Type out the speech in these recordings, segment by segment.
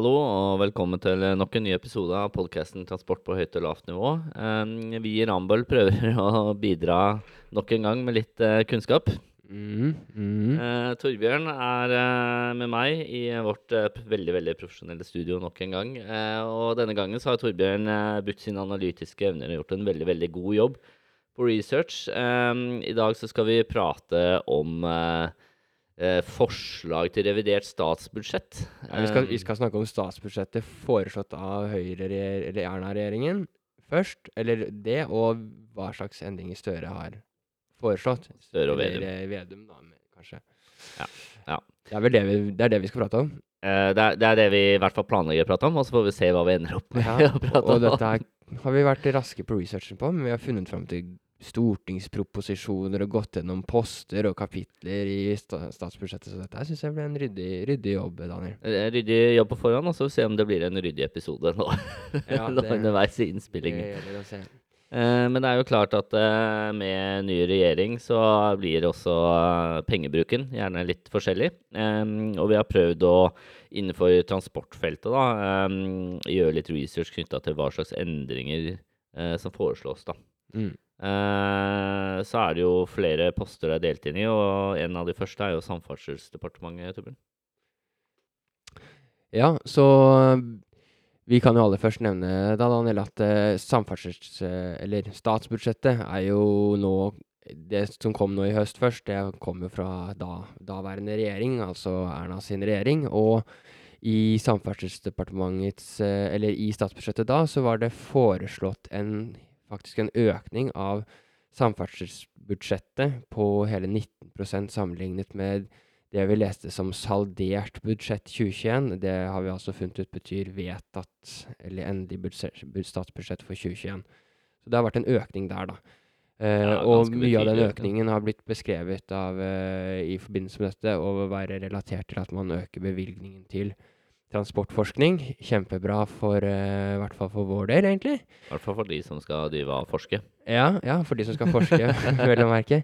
Hallo og velkommen til nok en ny episode av podkasten 'Transport på høyt og lavt nivå'. Vi i Rambøll prøver å bidra nok en gang med litt eh, kunnskap. Mm, mm. Eh, Torbjørn er eh, med meg i vårt veldig veldig profesjonelle studio nok en gang. Og denne gangen så har Torbjørn brukt sine analytiske evner og gjort en veldig veldig god jobb på research. I dag så skal vi prate om eh, eh, forslag til revidert statsbudsjett. Ja, vi, skal, vi Eh, skal snakke om statsbudsjettet foreslått av Høyre-Erna-regjeringen først. Eller det, og hva slags endringer Støre har foreslått. Støre og Eller Vedum. Eller Vedum, da, kanskje. Ja, ja. Det er det vi, det, er det vi skal prate om. Eh, det, er, det er det vi i hvert fall planlegger å prate om, og så får vi se hva vi ender opp med Ja, å prate og om. dette her har vi vært raske på researchen på, men vi har funnet fram til stortingsproposisjoner og gått gjennom poster og kapitler i sta statsbudsjettet, så dette syns jeg ble en ryddig, ryddig jobb, Daniel. En Ryddig jobb på forhånd, og så se om det blir en ryddig episode nå, Ja, det- underveis i Det innspillingen. gjelder å se. Eh, men det er jo klart at eh, med ny regjering så blir også eh, pengebruken gjerne litt forskjellig. Og vi har prøvd å innenfor transportfeltet da, gjøre litt research knytta til hva slags endringer som foreslås. da. Mm. Eh, så er det jo flere poster det er delt inn i, og en av de første er jo Samferdselsdepartementet. Torbjørn. Ja, så vi kan jo aller først nevne da, Daniel, at eh, samferdsels... eh, eller statsbudsjettet er jo nå Det som kom nå i høst først, det kom jo fra da, daværende regjering, altså Erna sin regjering. Og i Samferdselsdepartementets eh, Eller i statsbudsjettet da, så var det foreslått en faktisk en økning av samferdselsbudsjettet på hele 19% sammenlignet med det vi leste som saldert budsjett 2021, det har vi altså funnet ut betyr vedtatt eller endelig statsbudsjett for 2021. Så det har vært en økning der, da. Eh, Ja, og mye av den økningen har blitt beskrevet av, eh, i forbindelse med dette å være relatert til at man øker bevilgningen til transportforskning. Kjempebra for uh, hvert fall for vår del, egentlig. I hvert fall for de som skal drive og forske. Ja, ja, for de som skal forske, vel å merke.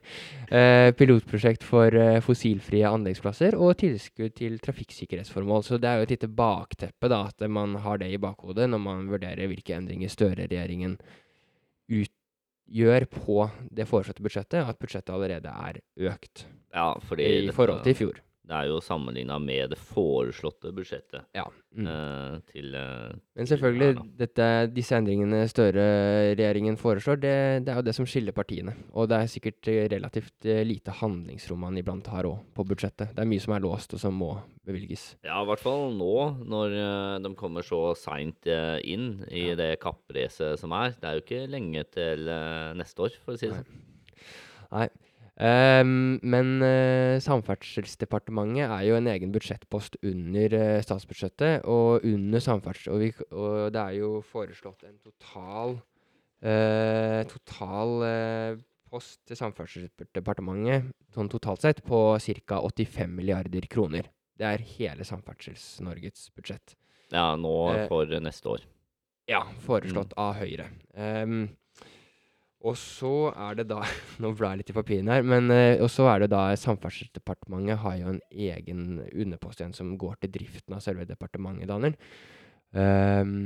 Uh, pilotprosjekt for uh, fossilfrie anleggsplasser og tilskudd til trafikksikkerhetsformål. Så det er jo et lite bakteppe, da, at man har det i bakhodet når man vurderer hvilke endringer Støre-regjeringen gjør på det foreslåtte budsjettet, at budsjettet allerede er økt Ja, fordi i forhold til i fjor. Det er jo sammenligna med det foreslåtte budsjettet Ja. Mm. eh, til eh, Men selvfølgelig, dette, disse endringene Støre-regjeringen foreslår, det, det er jo det som skiller partiene. Og det er sikkert eh, relativt lite handlingsrom man iblant har òg på budsjettet. Det er mye som er låst, og som må bevilges. Ja, i hvert fall nå, når de kommer så seint inn i Ja. det kappracet som er. Det er jo ikke lenge til neste år, for å si det Nei. sånn. Nei. Ehm, men uh, Samferdselsdepartementet er jo en egen budsjettpost under uh, statsbudsjettet, og under samferdsel... Og, vi, og det er jo foreslått en total uh, total post til Samferdselsdepartementet sånn totalt sett på ca. 85 milliarder kroner. Det er hele Samferdsels-Norges budsjett. Ja, nå for neste år. Ja, foreslått av Høyre. Ehm, og så er det da Nå blar jeg litt i papirene her. Men eh, og så er det da Samferdselsdepartementet har jo en egen underpost igjen som går til driften av selve departementet, Daniel. Um,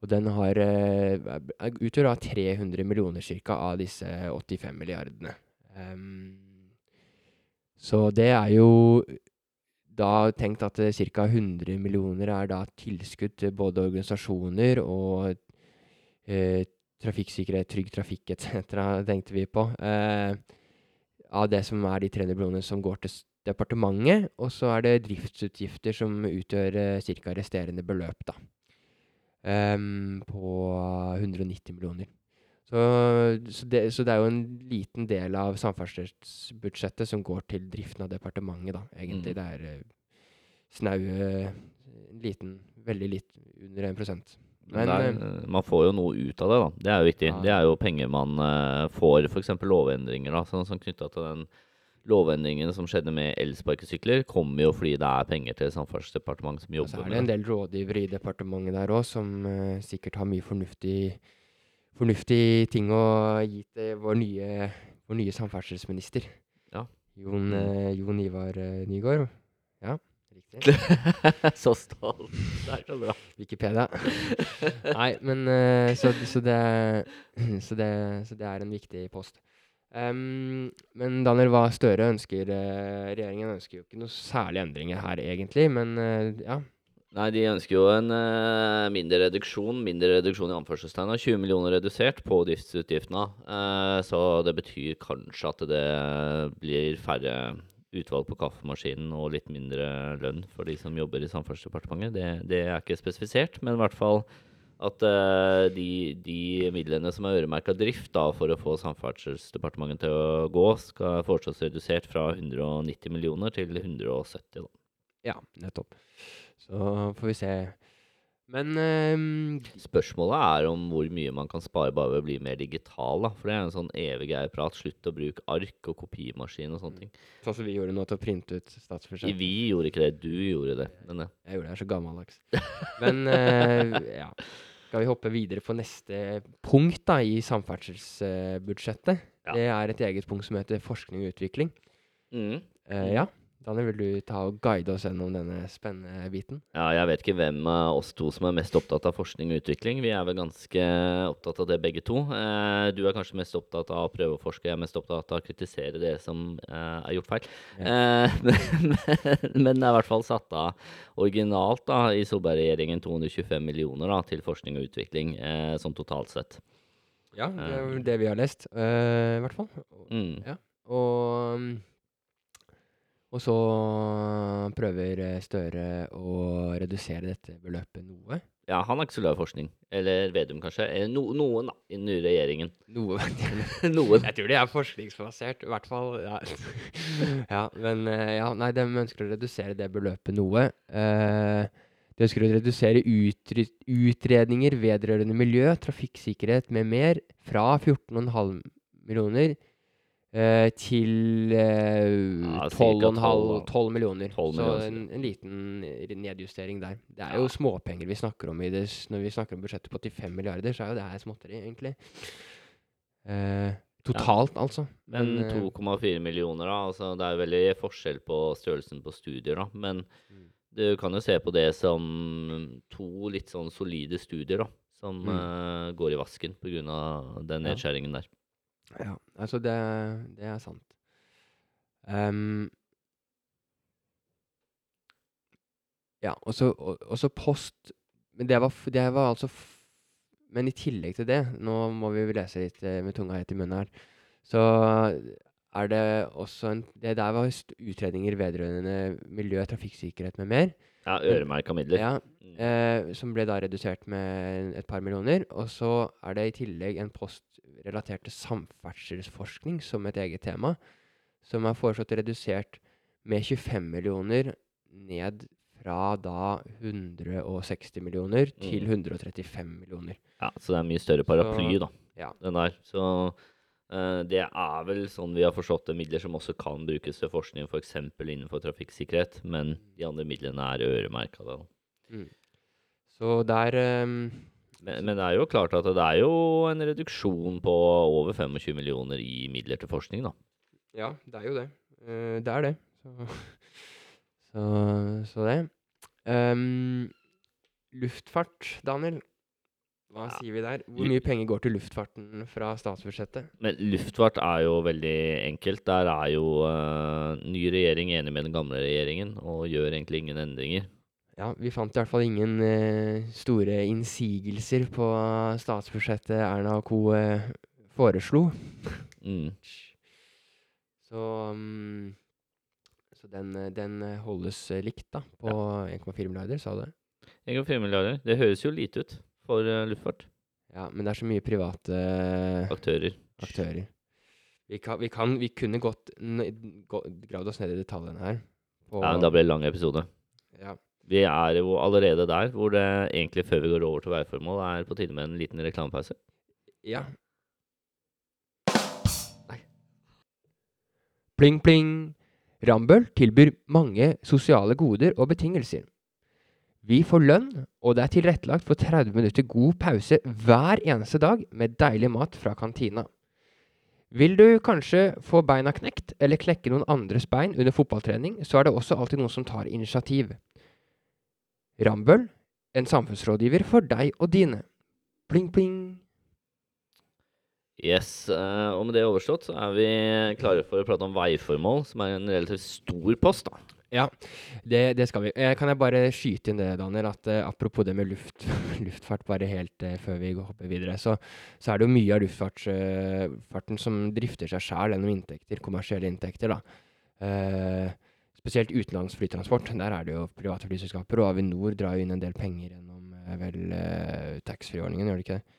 og den har er- utgjør da 300 millioner cirka av disse 85 milliardene. Um, så det er jo da tenkt at eh, ca. 100 millioner er da tilskudd til både organisasjoner og eh, trafikksikkerhet, trygg trafikk etc., tenkte vi på. Eh, av det som er de 300 millionene som går til departementet. Og så er det driftsutgifter som utgjør eh, ca. resterende beløp, da. Um, på 190 millioner. Så, så, det, så det er jo en liten del av samferdselsbudsjettet som går til driften av departementet, da, egentlig. Mm. Det er eh, snaue en liten, veldig litt under 1 Men er, eh, eh, man får jo noe ut av det, da. Det er jo viktig. Ja. Det er jo penger man uh, får, f.eks. lovendringer, da. Sånn som knytta til den lovendringen som skjedde med elsparkesykler, kommer jo fordi det er penger til Samferdselsdepartementet som jobber med det. så er det en del rådgivere i departementet der òg, som uh, sikkert har mye fornuftig, fornuftig ting å gi til vår nye, vår nye samferdselsminister. Ja. Jon, eh, Jon Ivar uh, Nygaard. Så stolt. Det er så bra. Wikipedia. Nei, men uh, så, så, det, så, det, så det er en viktig post. Um, men Daniel, hva Støre ønsker uh, Regjeringen ønsker jo ikke noe særlige endringer her, egentlig. Men uh, ja. Nei, de ønsker jo en mindre reduksjon, mindre reduksjon i anførselstegn, 20 millioner redusert på driftsutgiftene. Eh, så det betyr kanskje at det blir færre utvalg på kaffemaskinen og litt mindre lønn for de som jobber i Samferdselsdepartementet. Det, det er ikke spesifisert, men i hvert fall at uh, de, de midlene som er øremerka drift da, for å få Samferdselsdepartementet til å gå, skal foreslås redusert fra 190 millioner til 170. Da. Ja, nettopp. Så får vi se. Men ehm, Spørsmålet er om hvor mye man kan spare bare ved å bli mer digital. da, For det er en sånn evig prat. Slutt å bruke ark og kopimaskin og sånne ting. sånn som vi gjorde nå til å printe ut statsbudsjettet. vi gjorde ikke det, du gjorde det. Men eh, Jeg gjorde det, jeg er så gammeldags. Men eh, ja. Skal vi hoppe videre på neste punkt da, i samferdselsbudsjettet? Ja. Det er et eget punkt som heter forskning og utvikling. mm. Eh, ja, ta og guide oss gjennom denne spennende biten? Ja, jeg vet ikke hvem av oss to som er mest opptatt av forskning og utvikling. Vi er vel ganske opptatt av det begge to. Eh, du er kanskje mest opptatt av å prøve å forske, jeg er mest opptatt av å kritisere det som eh, er gjort feil. Eh, men, men det er i hvert fall satt av originalt da, i Solberg-regjeringen 225 millioner da, til forskning og utvikling, eh, sånn totalt sett. Ja, det er det vi har lest, eh, i hvert fall. Mm. Ja. Og, mm, og så prøver eh, Støre å redusere dette beløpet noe. Ja, han er ikke så glad i forskning. Eller Vedum, kanskje. No, noen, da, i den nye regjeringen. Noe. noen. Jeg tror det er forskningsbasert, i hvert fall. Ja, ja men eh, ja, nei, de ønsker å redusere det beløpet noe. Eh, de ønsker å redusere utredninger vedrørende miljø, trafikksikkerhet med mer fra 14,5 millioner eh, til eh, Ja, cirka 12,5 12, 12 millioner. Så en, en liten nedjustering der. Det er Ja. jo småpenger vi snakker om i det, når vi snakker om budsjettet på 85 milliarder, så er jo det her småtteri, egentlig. Eh, totalt, altså. Men eh, 2,4 millioner, da. Altså, det er veldig forskjell på størrelsen på studier, da. Men Mm. du kan jo se på det som to litt sånn solide studier, da. Som Mm. uh, går i vasken pga. den nedskjæringen der. Ja, altså det, det er sant. Um, ja, og så, post Men det var, det var altså Men i tillegg til det, nå må vi lese litt eh, med tunga helt i munnen her, så er det også en Det der var utredninger vedrørende miljø, trafikksikkerhet med mer. Ja, øremerka midler. Ja. Eh, som ble da redusert med et par millioner. Og så er det i tillegg en post relatert til samferdselsforskning som et eget tema, som er foreslått redusert med 25 millioner ned fra da 160 millioner til Mm. 135 millioner. Ja, så det er mye større paraply, Så- da. ja. Den der. Så uh, det er vel sånn vi har forstått det, midler som også kan brukes til forskning, f.eks. innenfor trafikksikkerhet, men de andre midlene er øremerka. da. Så der um, Men, men det er jo klart at det er jo en reduksjon på over 25 millioner i midler til forskning, da. Ja, det er jo det. Uh, det er det. Så, så, så det. Um, luftfart, Daniel. Hva Ja, sier vi der? Hvor mye penger går til luftfarten fra statsbudsjettet? Men luftfart er jo veldig enkelt. Der er jo uh, ny regjering enig med den gamle regjeringen og gjør egentlig ingen endringer. Ja, vi fant i hvert fall ingen eh, store innsigelser på statsbudsjettet Erna og co. eh, foreslo. Mm. Så, um, så den, eh, den holdes eh, likt, da, på 1,4 milliarder, sa du det? 1,4 milliarder. Det høres jo lite ut for uh, luftfart. Ja, men det er så mye private Aktører. aktører. Vi, kan, vi, kan, vi kunne godt gravd oss ned i detaljene her. Og, Ja, men da blir det lang episode. ja. Vi er jo allerede der hvor det egentlig før vi går over til veiformål, er på tide med en liten reklamepause. Ja. Nei. Pling, pling. Rambøll tilbyr mange sosiale goder og betingelser. Vi får lønn, og det er tilrettelagt for 30 minutter god pause hver eneste dag med deilig mat fra kantina. Vil du kanskje få beina knekt eller klekke noen andres bein under fotballtrening, så er det også alltid noen som tar initiativ. Rambøll, en samfunnsrådgiver for deg og dine. Pling, pling. Yes, eh, og med det overstått så er vi klare for å prate om veiformål, som er en relativt stor post. da. Ja, det, det skal vi. Eh, kan jeg bare skyte inn det, Daniel, at eh, apropos det med luft, luftfart, bare helt før vi hopper videre, så, så er det jo mye av luftfarten som drifter seg sjæl gjennom inntekter, kommersielle inntekter, da. Eh, spesielt utenlands flytransport. Der er det jo private flyselskaper, og Avinor drar jo inn en del penger gjennom eh, vel eh, taxfree-ordningen, gjør det ikke det?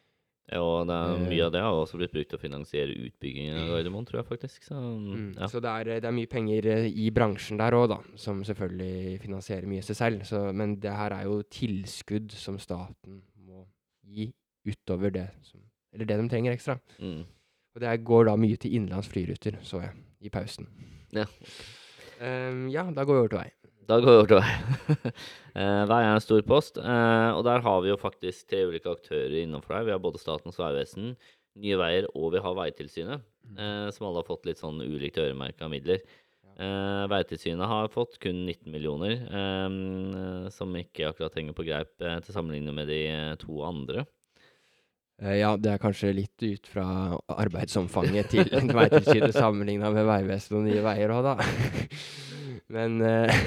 Ja, det er, Eh. mye av det har også blitt brukt til å finansiere utbyggingen av Gardermoen, tror jeg faktisk. Så Mm. ja. Så det er, det er mye penger eh, i bransjen der òg, da, som selvfølgelig finansierer mye seg selv. Så, men det her er jo tilskudd som staten må gi utover det som Eller det de trenger ekstra. Mm. Og det går da mye til innenlands flyruter, så jeg, i pausen. Ja. Ehm, ja, da går vi over til vei. Da går vi over til vei. Eh, vei er en stor post, eh, og der har vi jo faktisk tre ulike aktører innenfor der. Vi har både Statens vegvesen, Nye Veier og vi har Veitilsynet, eh, som alle har fått litt sånn ulikt øremerka midler. Uh, Veitilsynet har fått kun 19 millioner, um, som ikke akkurat henger på greip uh, til sammenligning med de uh, to andre. Eh, ja, det er kanskje litt ut fra arbeidsomfanget til Veitilsynet sammenligna med Vegvesenet og Nye Veier òg, da. Men eh,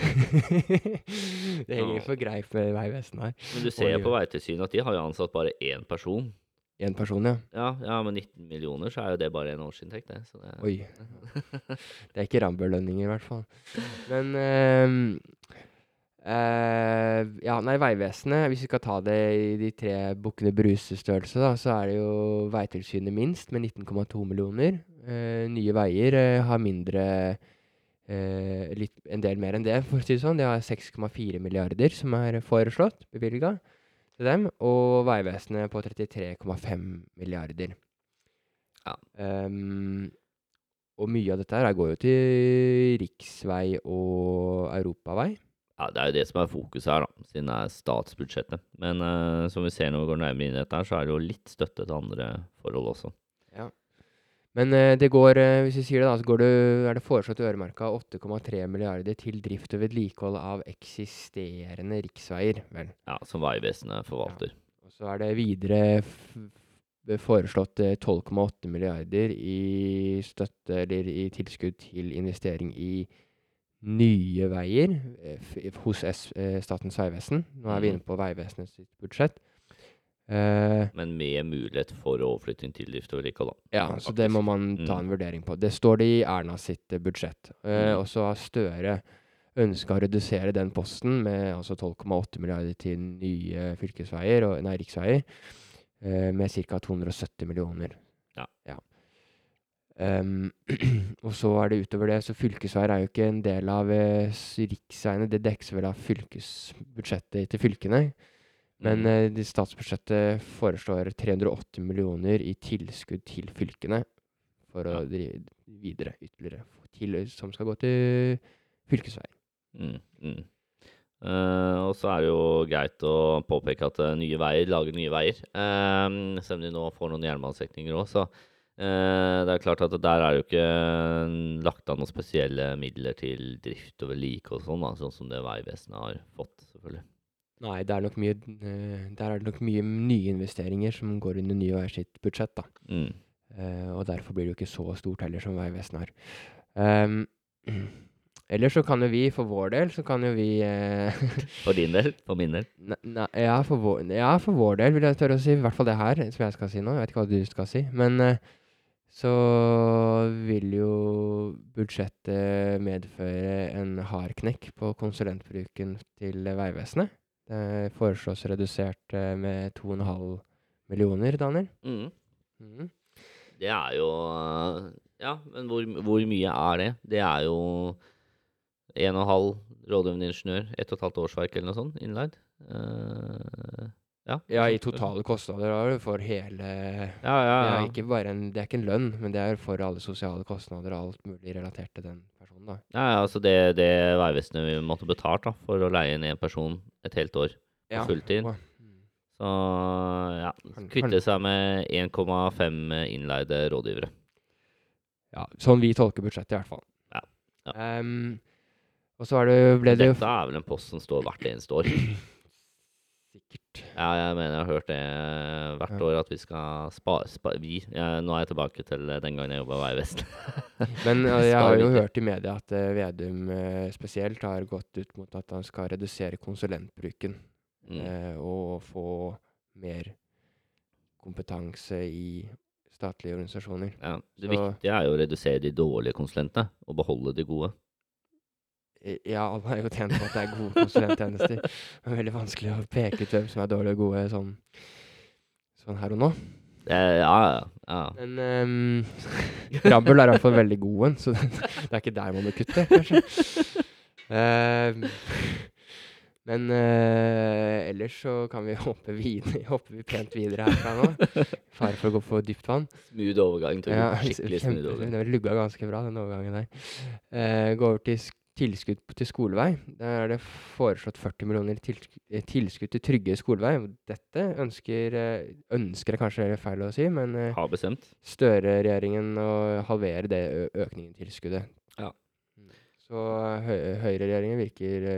det henger for greip med Vegvesenet her. Men du ser jo på Veitilsynet at de har jo ansatt bare én person. Én person, ja. Ja, ja, med 19 millioner så er jo det bare en årsinntekt, det. Så det Oi. Det er ikke Rambøll-lønninger, i hvert fall. Men eh, Ja, nei, Vegvesenet, hvis vi skal ta det i de tre bukkene Bruse-størrelse, da, så er det jo Veitilsynet minst, med 19,2 millioner. Uh, Nye Veier uh, har mindre litt, En del mer enn det, for å si det sånn. De har 6,4 milliarder som er foreslått bevilga til dem, og Vegvesenet på 33,5 milliarder. Ja. Um, og mye av dette her går jo til riksvei og europavei. Ja, Det er jo det som er fokuset her, da, siden det er statsbudsjettet. Men uh, som vi ser når vi går nærmere inn i dette, her, så er det jo litt støtte til andre forhold også. Ja. Men uh, det går, uh, hvis vi sier det, da, så går det, er det foreslått øremerka 8,3 milliarder til drift og vedlikehold av eksisterende riksveier. Vel. Ja, Som Vegvesenet forvalter. Og så er det videre foreslått eh, 12,8 milliarder i støtte eller i tilskudd til investering i nye veier eh, hos S eh, Statens vegvesen. Nå er vi Mhm. inne på Vegvesenets budsjett. Uh, Men med mulighet for overflytting til drift og vedlikehold. da. Ja, så det må man ta Mm. en vurdering på. Det står det i Erna sitt budsjett. Uh, Mm. Og så har Støre ønska å redusere den posten med altså 12,8 milliarder til nye fylkesveier, og, nei, riksveier, uh, med ca. 270 millioner. Ja. Ja. Ehm, og så er det utover det, så fylkesveier er jo ikke en del av eh, riksveiene. Det dekkes vel av fylkesbudsjettet til fylkene. Men Mm. eh, det statsbudsjettet foreslår 380 millioner i tilskudd til fylkene for å drive videre ytterligere, til, som skal gå til fylkesveier. Mm, mm. Uh, og så er det jo greit å påpeke at uh, Nye Veier lager nye veier. Uh, selv om de nå får noen jernbanestrekninger òg, så eh, det er klart at der er jo ikke eh, lagt av noen spesielle midler til drift og vedlikehold og sånn, da, sånn som det Vegvesenet har fått, selvfølgelig. Nei, det er nok mye, eh, der er det nok mye nye investeringer som går under Nye Veier sitt budsjett, da. Mm. Eh, og derfor blir det jo ikke så stort heller som Vegvesenet har. Um, ellers så kan jo vi, for vår del, så kan jo vi eh, For din del, for min del. Ne- Nei, ja, for vår, ja, for vår del vil jeg tørre å si. I hvert fall det her, som jeg skal si nå. Jeg vet ikke hva du skal si. Men eh, så vil jo budsjettet medføre en hard knekk på konsulentbruken til Vegvesenet. Det foreslås redusert eh, med 2,5 millioner, Daniel. Mm. Mm. Det er jo Ja, men hvor, hvor mye er det? Det er jo en og en halv rådgivende ingeniør, ett og et halvt årsverk eller noe sånt, innleid. Eh, ja. Ja, i totale kostnader har du for hele Ja, ja, Det er ikke bare en, det er ikke en lønn, men det er for alle sosiale kostnader og alt mulig relatert til den personen, da. ja, ja altså det, det Vegvesenet måtte betalt da, for å leie ned en person et helt år på fulltid. Så ja, kvitte seg med 1,5 innleide rådgivere. Ja, sånn vi tolker budsjettet, i hvert fall. Ja, ja. Um, og så er det, ble det jo Dette er vel en post som står hvert eneste år. sikkert Ja, jeg mener jeg har hørt det eh, hvert Ja. år at vi skal spare spa, Vi jeg, Nå er jeg tilbake til eh, den gangen jeg jobba i Vegvesenet. Men uh, jeg har jo hørt i media at uh, Vedum uh, spesielt har gått ut mot at han skal redusere konsulentbruken. Mm. Uh, og få mer kompetanse i statlige organisasjoner. Ja, det så- viktige er jo å redusere de dårlige konsulentene og beholde de gode. I- Ja, alle er jo tjent på at det er gode konsulenttjenester. Det er veldig vanskelig å peke ut hvem som er dårlige og gode sånn, sånn her og nå. Eh, ja, ja. Men um, Rambøll er fall veldig god en, så det, det er ikke der man må kutte, kanskje. Ehm, men uh, ellers så kan vi hoppe, videre, hoppe vi pent videre herfra nå. Fare for å gå på dypt vann. Smooth overgang Ja, skikkelig smooth overgang. Den lugga ganske bra, den overgangen der. Uh, gå over til tilskudd til skolevei. Der er det foreslått 40 millioner tilskudd, eh, tilskudd til trygge skolevei. Dette ønsker eh, Ønsker er kanskje feil å si, men eh, Har bestemt. Støre-regjeringen å halvere det økningen i tilskuddet. Ja. Mm. Så hø Høyre-regjeringen virker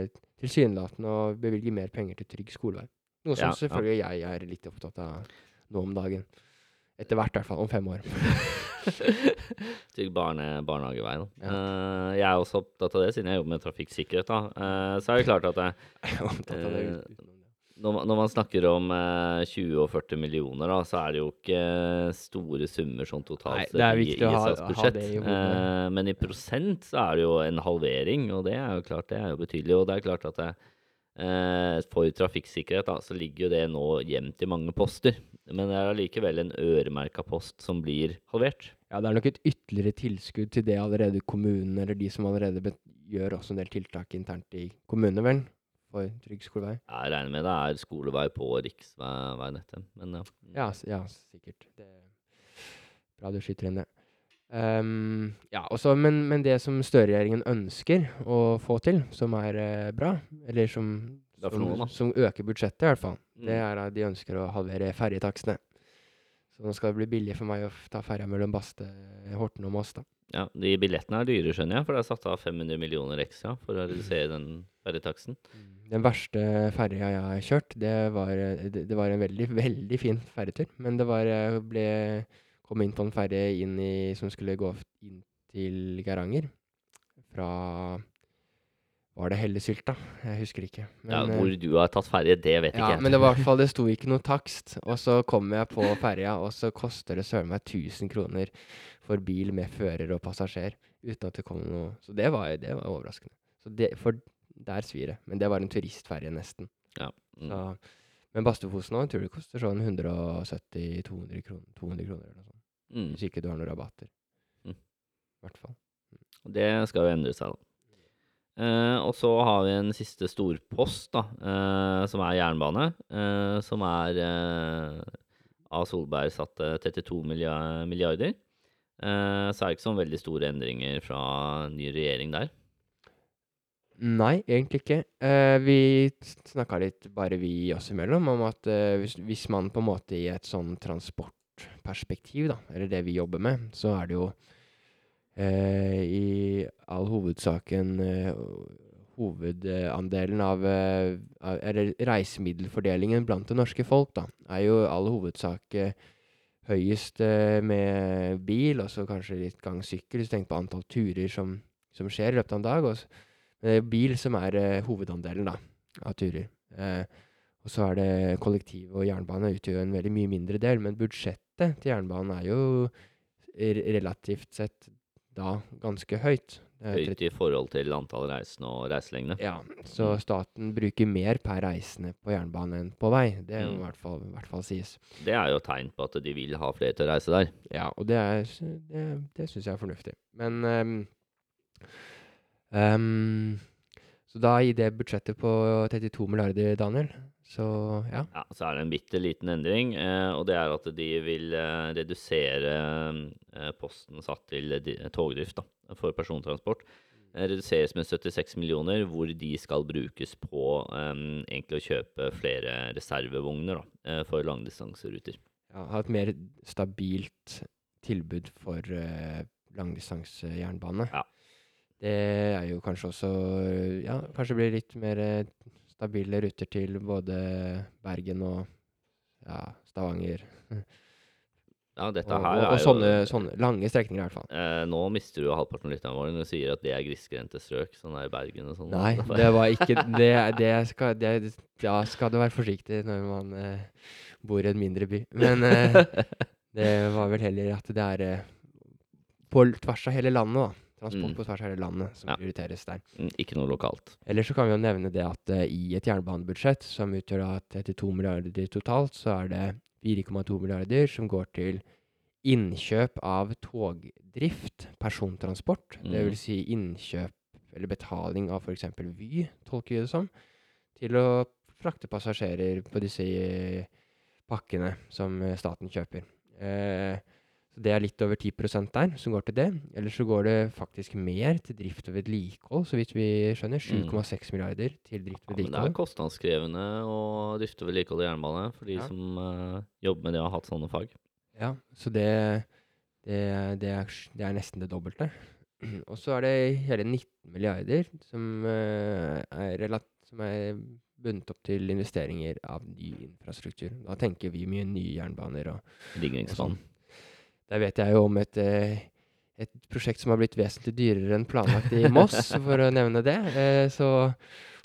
tilsynelatende å bevilge mer penger til trygg skolevei. Noe som Ja, ja. selvfølgelig jeg er litt opptatt av nå om dagen. Etter hvert, i hvert fall. Om fem år. Trygg barne, barnehagevei. Da. Ja. Uh, jeg er også opptatt av det, siden jeg jobber med trafikksikkerhet. Da. Uh, så er det klart at Jeg Eh, utenom det. når, man, når man snakker om eh, 20 og 40 millioner, da, så er det jo ikke store summer sånn totalt Nei, det er i, i i. Eh, men i prosent så er det jo en halvering, og det er jo klart det er jo betydelig. Og det er klart at det, for trafikksikkerhet da, så ligger jo det nå gjemt i mange poster. Men det er allikevel en øremerka post som blir halvert. Ja, det er nok et ytterligere tilskudd til det allerede kommunene, eller de som allerede gjør også en del tiltak internt i kommunene, vel, for trygg skolevei. Jeg regner med det er skolevei på riksveinettet. Men ja. Ja, ja sikkert. Det Bra du skyter inn det. Um, ja, også, men, men det som Støre-regjeringen ønsker å få til, som er eh, bra, eller som, Det er som, noen, som øker budsjettet i hvert fall, det Mm. er at de ønsker å halvere ferjetakstene. Så nå skal det bli billig for meg å ta ferja mellom Baste, Horten og Moss, da. Ja, De billettene er dyre, skjønner jeg, for det er satt av 500 millioner ekstra for å redusere den ferjetaksten. Den verste ferja jeg har kjørt, det var, eh, det, det var en veldig, veldig fin ferjetur. Men det var jeg ble, kom inn på en ferje som skulle gå inn til Geiranger. Fra Var det Hellesylta? Jeg husker ikke. Men, ja, Hvor du har tatt ferje, det vet ja, ikke jeg. men det var i hvert fall, det sto ikke noe takst. Og så kom jeg på ferja, og så koster det søren meg 1000 kroner for bil med fører og passasjer. Uten at det kom noe Så det var, det var overraskende. Så det, for der svir det. Men det var en turistferje, nesten. Ja. Mm. Så, men Bastefosen òg tror det koster sånn 170-200 kroner, 200 kroner eller noe sånt. Mm. Hvis ikke du har noen rabatter. Mm. I hvert fall. Det skal jo endre seg, da. Eh, og så har vi en siste storpost, da, eh, som er jernbane. Eh, som er eh, av Solberg satt 32 milliarder. Eh, så er det ikke sånn veldig store endringer fra ny regjering der. Nei, egentlig ikke. Eh, vi snakka litt, bare vi oss imellom, om at hvis, hvis man på en måte i et sånn transportperspektiv, da, eller det vi jobber med, så er det jo i all hovedsaken eh, hovedandelen av, eh, av Eller reisemiddelfordelingen blant det norske folk, da, er jo all hovedsak eh, høyest eh, med bil, og så kanskje litt gang sykkel, hvis du tenker på antall turer som, som skjer i løpet av en dag. Og, men det er bil som er eh, hovedandelen da, av turer. Eh, og så er det kollektiv og jernbane utgjør en veldig mye mindre del, men budsjettet til jernbanen er jo relativt sett da ganske høyt. Høyt i forhold til antall reisende og reiselengde. ja, så staten bruker mer per reisende på jernbane enn på vei. Det må Mm. i hvert fall, i hvert fall sies. Det er jo tegn på at de vil ha flere til å reise der. Ja, og det, er, det, det syns jeg er fornuftig. Men um, um, Så da i det budsjettet på 32 milliarder, Daniel, så ja. Ja, så er det en bitte liten endring, eh, og det er at de vil eh, redusere eh, posten satt til togdrift da, for persontransport. Reduseres med 76 millioner, hvor de skal brukes på um, egentlig å kjøpe flere reservevogner da, for langdistanseruter. ja ha et mer stabilt tilbud for uh, langdistansejernbane. Ja. Det er jo kanskje også Ja, kanskje blir litt mer stabile ruter til både Bergen og ja, Stavanger. Ja, dette Og, her og, og jo sånne, sånne lange strekninger, i hvert fall. eh, Nå mister du halvparten av lytterne våre når du sier at det er grisgrendte strøk, sånn er i Bergen og sånn. Nei, det var ikke Det, det skal, det, Da skal du være forsiktig når man eh, bor i en mindre by. Men eh, det var vel heller at det er eh, på tvers av hele landet, da. Transport Mm. på tvers av hele landet som Ja. prioriteres der. Mm, Ikke noe lokalt. Eller så kan vi jo nevne det at uh, i et jernbanebudsjett som utgjør da 32 milliarder totalt, så er det 4,2 milliarder som går til innkjøp av togdrift, persontransport. Det Mm. vil si innkjøp eller betaling av f.eks. Vy, tolker vi det som, til å frakte passasjerer på disse pakkene som eh, staten kjøper. Eh, det er litt over 10% der som går til det. Eller så går det faktisk mer til drift og vedlikehold, så vidt vi skjønner. 7,6 milliarder til drift og vedlikehold. Ja, men det er kostnadskrevende å drifte og vedlikeholde jernbane for de Ja. som uh, jobber med det og har hatt sånne fag. Ja, så det, det, det, er, det er nesten det dobbelte. Og så er det hele 19 milliarder som, uh, er, relat som er bundet opp til investeringer av ny infrastruktur. Da tenker vi mye nye jernbaner og Ringeriksbanen. Der vet jeg jo om et, eh, et prosjekt som har blitt vesentlig dyrere enn planlagt i Moss, for å nevne det. Eh, Så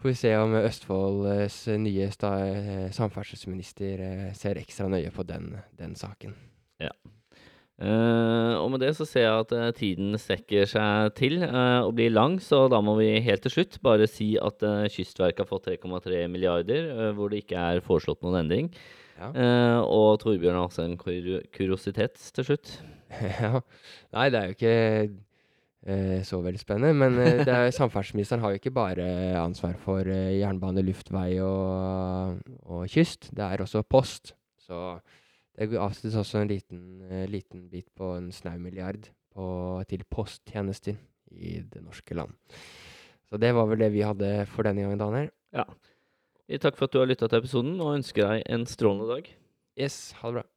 får vi se om Østfolds nye eh, samferdselsminister ser ekstra nøye på den, den saken. Eh, og med det så ser jeg at uh, tiden strekker seg til uh, og blir lang, så da må vi helt til slutt bare si at uh, Kystverket har fått 3,3 milliarder, hvor det ikke er foreslått noen endring. Ja. Eh, og Torbjørn har også en kur kuriositet til slutt. ja. Nei, det er jo ikke eh, så veldig spennende. Men eh, det er, samferdselsministeren har jo ikke bare ansvar for eh, jernbane, luftvei og, og kyst. Det er også post. Så det avsettes også en liten, eh, liten bit på en snau milliard på, til posttjenester i det norske land. Så det var vel det vi hadde for denne gangen, Daniel. Ja. Takk for at du har lytta til episoden, og ønsker deg en strålende dag. Yes, ha det bra.